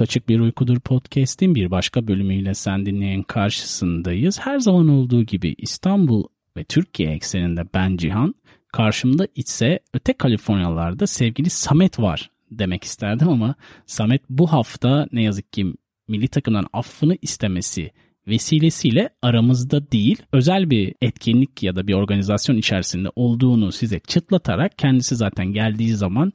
Açık Bir Uykudur podcast'in bir başka bölümüyle sen dinleyen karşısındayız. Her zaman olduğu gibi İstanbul ve Türkiye ekseninde ben Cihan, karşımda ise öte Kaliforniyalarda sevgili Samet var demek isterdim ama Samet bu hafta ne yazık ki milli takımdan affını istemesi vesilesiyle aramızda değil özel bir etkinlik ya da bir organizasyon içerisinde olduğunu size çıtlatarak kendisi zaten geldiği zaman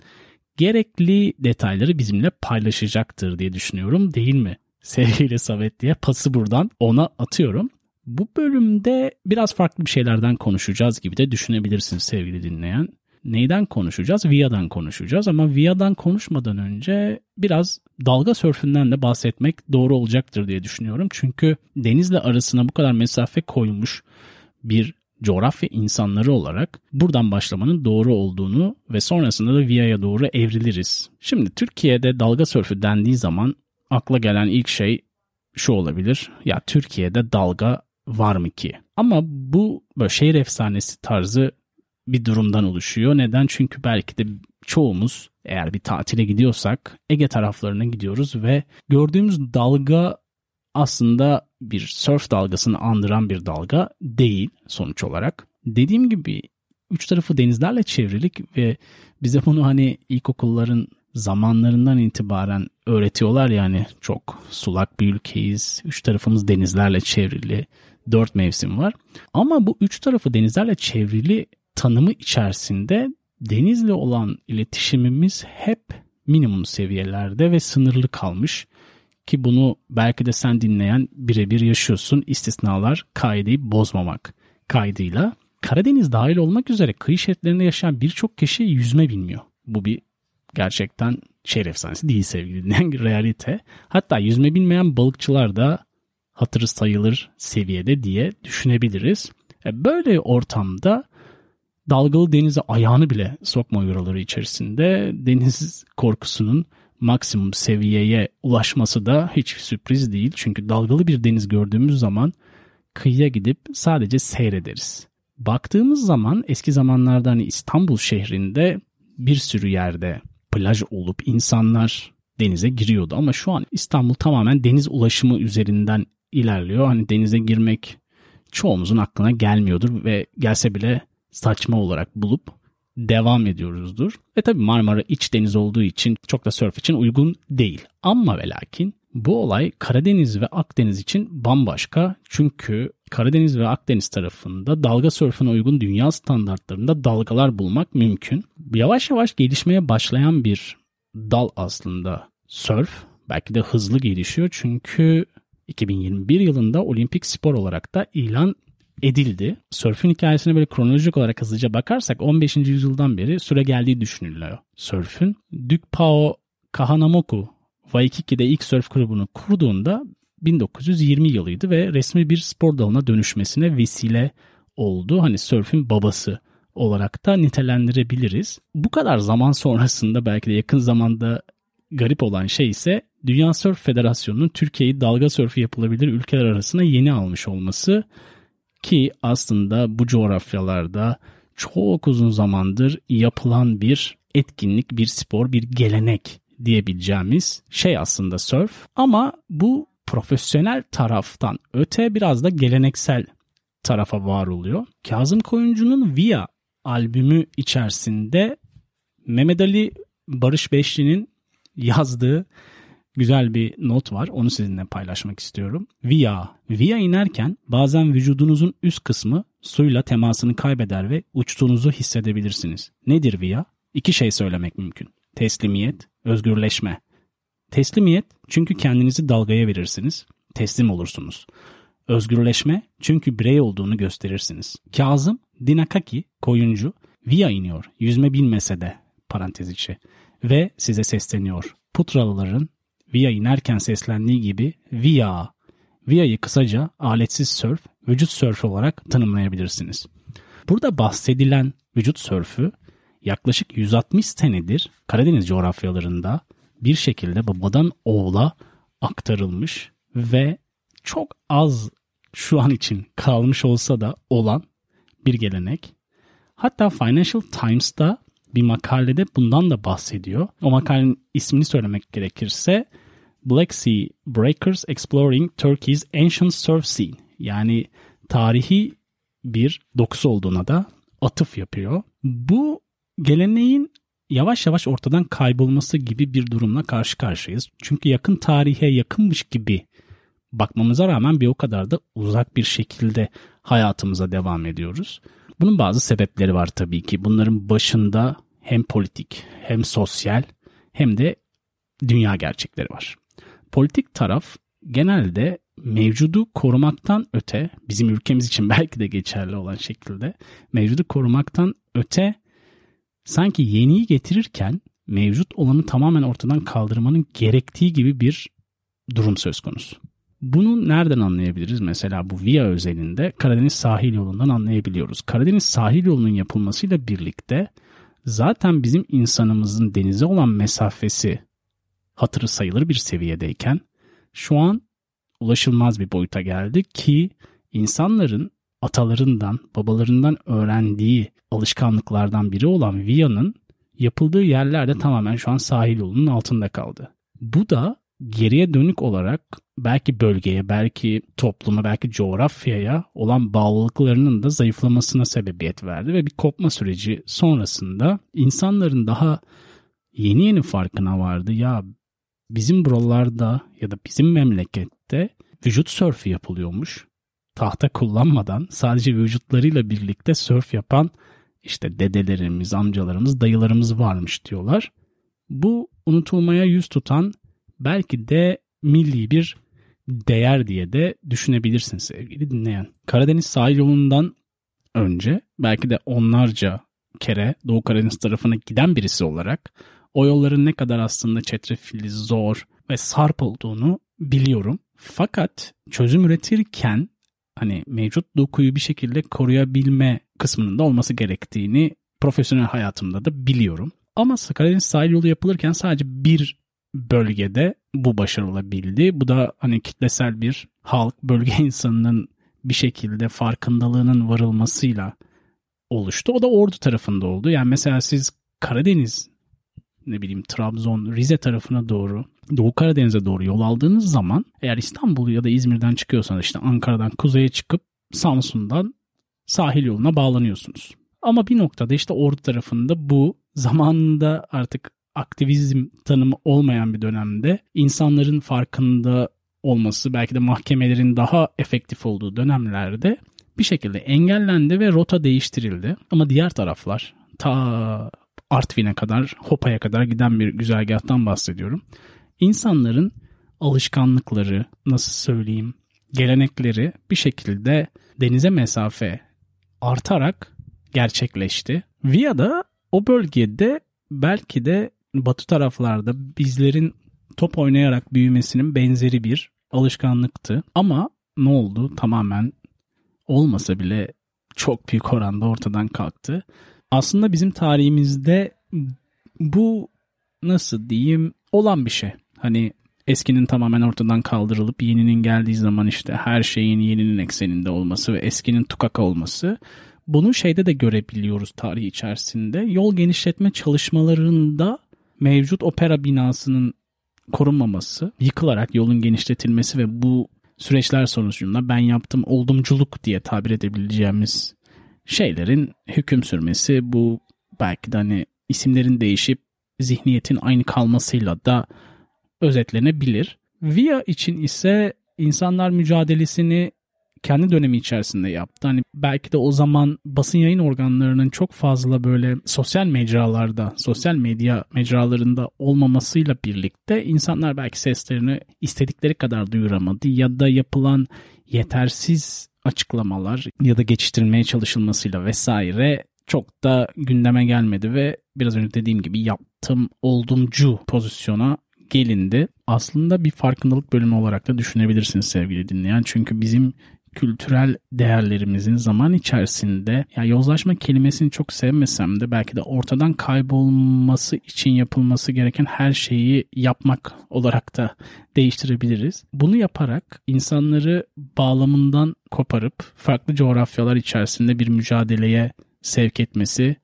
gerekli detayları bizimle paylaşacaktır diye düşünüyorum değil mi? Sevgili Samet diye pası buradan ona atıyorum. Bu bölümde biraz farklı bir şeylerden konuşacağız gibi de düşünebilirsiniz sevgili dinleyen. Neyden konuşacağız? Via'dan konuşacağız ama Via'dan konuşmadan önce biraz dalga sörfünden de bahsetmek doğru olacaktır diye düşünüyorum. Çünkü denizle arasına bu kadar mesafe koymuş bir coğrafya insanları olarak buradan başlamanın doğru olduğunu ve sonrasında da Via'ya doğru evriliriz. Şimdi Türkiye'de dalga sörfü dendiği zaman akla gelen ilk şey şu olabilir. Ya Türkiye'de dalga var mı ki? Ama bu böyle şehir efsanesi tarzı bir durumdan oluşuyor. Neden? Çünkü belki de çoğumuz eğer bir tatile gidiyorsak Ege taraflarına gidiyoruz ve gördüğümüz dalga aslında bir surf dalgasını andıran bir dalga değil sonuç olarak. Dediğim gibi üç tarafı denizlerle çevrilik ve bize bunu hani ilkokulların zamanlarından itibaren öğretiyorlar yani çok sulak bir ülkeyiz. Üç tarafımız denizlerle çevrili. Dört mevsim var. Ama bu üç tarafı denizlerle çevrili tanımı içerisinde denizle olan iletişimimiz hep minimum seviyelerde ve sınırlı kalmış. Ki bunu belki de sen dinleyen birebir yaşıyorsun. İstisnalar kaideyi bozmamak kaydıyla. Karadeniz dahil olmak üzere kıyı şeritlerinde yaşayan birçok kişi yüzme bilmiyor. Bu bir gerçekten şehir efsanesi değil sevgili dinleyen realite. Hatta yüzme bilmeyen balıkçılar da hatırı sayılır seviyede diye düşünebiliriz. E, böyle ortamda dalgalı denize ayağını bile sokma yuraları içerisinde deniz korkusunun maksimum seviyeye ulaşması da hiç sürpriz değil. Çünkü dalgalı bir deniz gördüğümüz zaman kıyıya gidip sadece seyrederiz. Baktığımız zaman eski zamanlarda hani İstanbul şehrinde bir sürü yerde plaj olup insanlar denize giriyordu ama şu an İstanbul tamamen deniz ulaşımı üzerinden ilerliyor. Hani denize girmek çoğumuzun aklına gelmiyordur ve gelse bile saçma olarak bulup devam ediyoruzdur. Ve tabi Marmara iç deniz olduğu için çok da surf için uygun değil. Ama ve lakin bu olay Karadeniz ve Akdeniz için bambaşka. Çünkü Karadeniz ve Akdeniz tarafında dalga sörfüne uygun dünya standartlarında dalgalar bulmak mümkün. Yavaş yavaş gelişmeye başlayan bir dal aslında sörf. Belki de hızlı gelişiyor çünkü 2021 yılında olimpik spor olarak da ilan edildi. Sörfün hikayesine böyle kronolojik olarak hızlıca bakarsak 15. yüzyıldan beri süre geldiği düşünülüyor. Sörfün Dukpao Kahanamoku Waikiki'de ilk sörf kulübünü kurduğunda 1920 yılıydı ve resmi bir spor dalına dönüşmesine vesile oldu. Hani sörfün babası olarak da nitelendirebiliriz. Bu kadar zaman sonrasında belki de yakın zamanda garip olan şey ise Dünya Sörf Federasyonu'nun Türkiye'yi dalga sörfü yapılabilir ülkeler arasına yeni almış olması ki aslında bu coğrafyalarda çok uzun zamandır yapılan bir etkinlik, bir spor, bir gelenek diyebileceğimiz şey aslında surf. Ama bu profesyonel taraftan öte biraz da geleneksel tarafa var oluyor. Kazım Koyuncu'nun Via albümü içerisinde Mehmet Ali Barış Beşli'nin yazdığı güzel bir not var. Onu sizinle paylaşmak istiyorum. Via. Via inerken bazen vücudunuzun üst kısmı suyla temasını kaybeder ve uçtuğunuzu hissedebilirsiniz. Nedir Via? İki şey söylemek mümkün. Teslimiyet, özgürleşme. Teslimiyet çünkü kendinizi dalgaya verirsiniz. Teslim olursunuz. Özgürleşme çünkü birey olduğunu gösterirsiniz. Kazım Dinakaki koyuncu Via iniyor. Yüzme bilmese de parantez içi. Ve size sesleniyor. Putralıların Via inerken seslendiği gibi Via. Via'yı kısaca aletsiz sörf, vücut sörfü olarak tanımlayabilirsiniz. Burada bahsedilen vücut sörfü yaklaşık 160 senedir Karadeniz coğrafyalarında bir şekilde babadan oğula aktarılmış ve çok az şu an için kalmış olsa da olan bir gelenek. Hatta Financial Times'ta bir makalede bundan da bahsediyor. O makalenin ismini söylemek gerekirse Black Sea Breakers Exploring Turkey's Ancient Surf Scene. Yani tarihi bir dokusu olduğuna da atıf yapıyor. Bu geleneğin yavaş yavaş ortadan kaybolması gibi bir durumla karşı karşıyayız. Çünkü yakın tarihe yakınmış gibi bakmamıza rağmen bir o kadar da uzak bir şekilde hayatımıza devam ediyoruz. Bunun bazı sebepleri var tabii ki. Bunların başında hem politik hem sosyal hem de dünya gerçekleri var. Politik taraf genelde mevcudu korumaktan öte bizim ülkemiz için belki de geçerli olan şekilde mevcudu korumaktan öte sanki yeniyi getirirken mevcut olanı tamamen ortadan kaldırmanın gerektiği gibi bir durum söz konusu. Bunu nereden anlayabiliriz? Mesela bu VIA özelinde Karadeniz sahil yolundan anlayabiliyoruz. Karadeniz sahil yolunun yapılmasıyla birlikte zaten bizim insanımızın denize olan mesafesi hatırı sayılır bir seviyedeyken şu an ulaşılmaz bir boyuta geldi ki insanların atalarından, babalarından öğrendiği alışkanlıklardan biri olan Via'nın yapıldığı yerler de tamamen şu an sahil yolunun altında kaldı. Bu da geriye dönük olarak belki bölgeye, belki topluma, belki coğrafyaya olan bağlılıklarının da zayıflamasına sebebiyet verdi ve bir kopma süreci sonrasında insanların daha yeni yeni farkına vardı. Ya bizim buralarda ya da bizim memlekette vücut sörfü yapılıyormuş. Tahta kullanmadan sadece vücutlarıyla birlikte sörf yapan işte dedelerimiz, amcalarımız, dayılarımız varmış diyorlar. Bu unutulmaya yüz tutan belki de milli bir değer diye de düşünebilirsin sevgili dinleyen. Karadeniz sahil yolundan önce belki de onlarca kere Doğu Karadeniz tarafına giden birisi olarak o yolların ne kadar aslında çetrefilli, zor ve sarp olduğunu biliyorum. Fakat çözüm üretirken hani mevcut dokuyu bir şekilde koruyabilme kısmının da olması gerektiğini profesyonel hayatımda da biliyorum. Ama Karadeniz sahil yolu yapılırken sadece bir bölgede bu başarılabildi. Bu da hani kitlesel bir halk, bölge insanının bir şekilde farkındalığının varılmasıyla oluştu. O da Ordu tarafında oldu. Yani mesela siz Karadeniz ne bileyim Trabzon, Rize tarafına doğru, Doğu Karadeniz'e doğru yol aldığınız zaman eğer İstanbul ya da İzmir'den çıkıyorsanız işte Ankara'dan kuzeye çıkıp Samsun'dan sahil yoluna bağlanıyorsunuz. Ama bir noktada işte Ordu tarafında bu zamanında artık aktivizm tanımı olmayan bir dönemde insanların farkında olması belki de mahkemelerin daha efektif olduğu dönemlerde bir şekilde engellendi ve rota değiştirildi. Ama diğer taraflar ta Artvin'e kadar, Hopa'ya kadar giden bir güzergahtan bahsediyorum. İnsanların alışkanlıkları, nasıl söyleyeyim, gelenekleri bir şekilde denize mesafe artarak gerçekleşti. Via'da o bölgede belki de batı taraflarda bizlerin top oynayarak büyümesinin benzeri bir alışkanlıktı. Ama ne oldu? Tamamen olmasa bile çok büyük oranda ortadan kalktı. Aslında bizim tarihimizde bu nasıl diyeyim olan bir şey. Hani eskinin tamamen ortadan kaldırılıp yeninin geldiği zaman işte her şeyin yeninin ekseninde olması ve eskinin tukaka olması bunu şeyde de görebiliyoruz tarih içerisinde. Yol genişletme çalışmalarında mevcut opera binasının korunmaması, yıkılarak yolun genişletilmesi ve bu süreçler sonucunda ben yaptım oldumculuk diye tabir edebileceğimiz şeylerin hüküm sürmesi bu belki de hani isimlerin değişip zihniyetin aynı kalmasıyla da özetlenebilir. Via için ise insanlar mücadelesini kendi dönemi içerisinde yaptı. Hani belki de o zaman basın yayın organlarının çok fazla böyle sosyal mecralarda, sosyal medya mecralarında olmamasıyla birlikte insanlar belki seslerini istedikleri kadar duyuramadı ya da yapılan yetersiz açıklamalar ya da geçiştirilmeye çalışılmasıyla vesaire çok da gündeme gelmedi ve biraz önce dediğim gibi yaptım oldumcu pozisyona gelindi. Aslında bir farkındalık bölümü olarak da düşünebilirsiniz sevgili dinleyen. Çünkü bizim kültürel değerlerimizin zaman içerisinde ya yozlaşma kelimesini çok sevmesem de belki de ortadan kaybolması için yapılması gereken her şeyi yapmak olarak da değiştirebiliriz. Bunu yaparak insanları bağlamından koparıp farklı coğrafyalar içerisinde bir mücadeleye sevk etmesi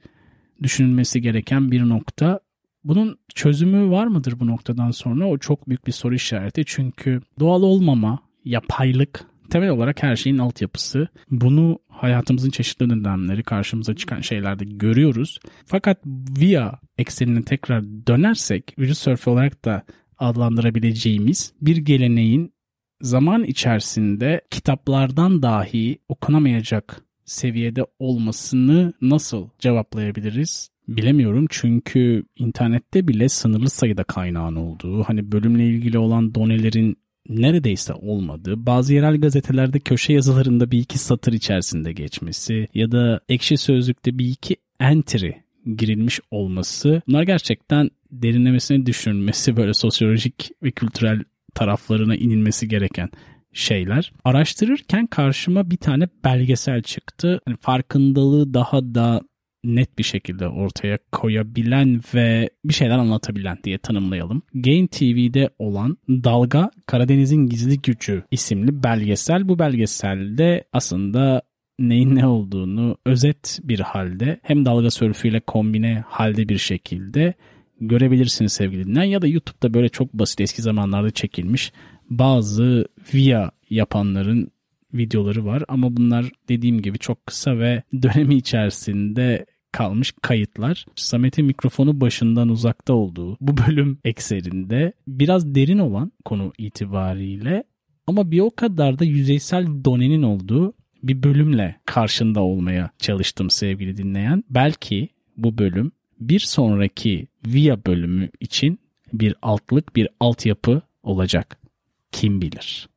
düşünülmesi gereken bir nokta Bunun çözümü var mıdır bu noktadan sonra? O çok büyük bir soru işareti. Çünkü doğal olmama, yapaylık temel olarak her şeyin altyapısı. Bunu hayatımızın çeşitli dönemleri karşımıza çıkan şeylerde görüyoruz. Fakat VIA eksenine tekrar dönersek vücut sörfü olarak da adlandırabileceğimiz bir geleneğin zaman içerisinde kitaplardan dahi okunamayacak seviyede olmasını nasıl cevaplayabiliriz? Bilemiyorum çünkü internette bile sınırlı sayıda kaynağın olduğu, hani bölümle ilgili olan donelerin neredeyse olmadığı, bazı yerel gazetelerde köşe yazılarında bir iki satır içerisinde geçmesi ya da ekşi sözlükte bir iki entry girilmiş olması bunlar gerçekten derinlemesine düşünmesi böyle sosyolojik ve kültürel taraflarına inilmesi gereken şeyler. Araştırırken karşıma bir tane belgesel çıktı. Yani farkındalığı daha da net bir şekilde ortaya koyabilen ve bir şeyler anlatabilen diye tanımlayalım. Gain TV'de olan Dalga Karadeniz'in Gizli Gücü isimli belgesel. Bu belgeselde aslında neyin ne olduğunu özet bir halde hem dalga sörfüyle kombine halde bir şekilde görebilirsiniz sevgili dinleyen ya da YouTube'da böyle çok basit eski zamanlarda çekilmiş bazı via yapanların videoları var ama bunlar dediğim gibi çok kısa ve dönemi içerisinde kalmış kayıtlar. Samet'in mikrofonu başından uzakta olduğu bu bölüm ekserinde biraz derin olan konu itibariyle ama bir o kadar da yüzeysel donenin olduğu bir bölümle karşında olmaya çalıştım sevgili dinleyen. Belki bu bölüm bir sonraki VIA bölümü için bir altlık, bir altyapı olacak. Kim bilir.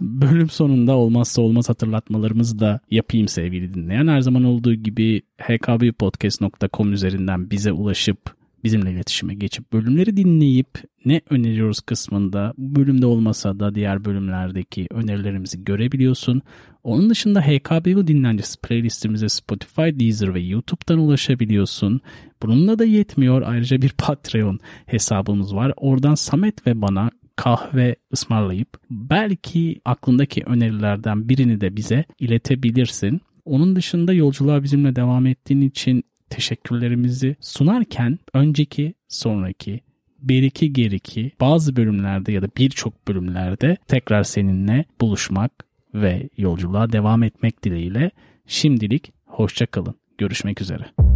Bölüm sonunda olmazsa olmaz hatırlatmalarımızı da yapayım sevgili dinleyen. Her zaman olduğu gibi hkbpodcast.com üzerinden bize ulaşıp bizimle iletişime geçip bölümleri dinleyip ne öneriyoruz kısmında bu bölümde olmasa da diğer bölümlerdeki önerilerimizi görebiliyorsun. Onun dışında HKBU dinlencesi playlistimize Spotify, Deezer ve YouTube'dan ulaşabiliyorsun. Bununla da yetmiyor. Ayrıca bir Patreon hesabımız var. Oradan Samet ve bana kahve ısmarlayıp belki aklındaki önerilerden birini de bize iletebilirsin. Onun dışında yolculuğa bizimle devam ettiğin için teşekkürlerimizi sunarken önceki, sonraki, beriki geriki bazı bölümlerde ya da birçok bölümlerde tekrar seninle buluşmak ve yolculuğa devam etmek dileğiyle şimdilik hoşçakalın. Görüşmek üzere.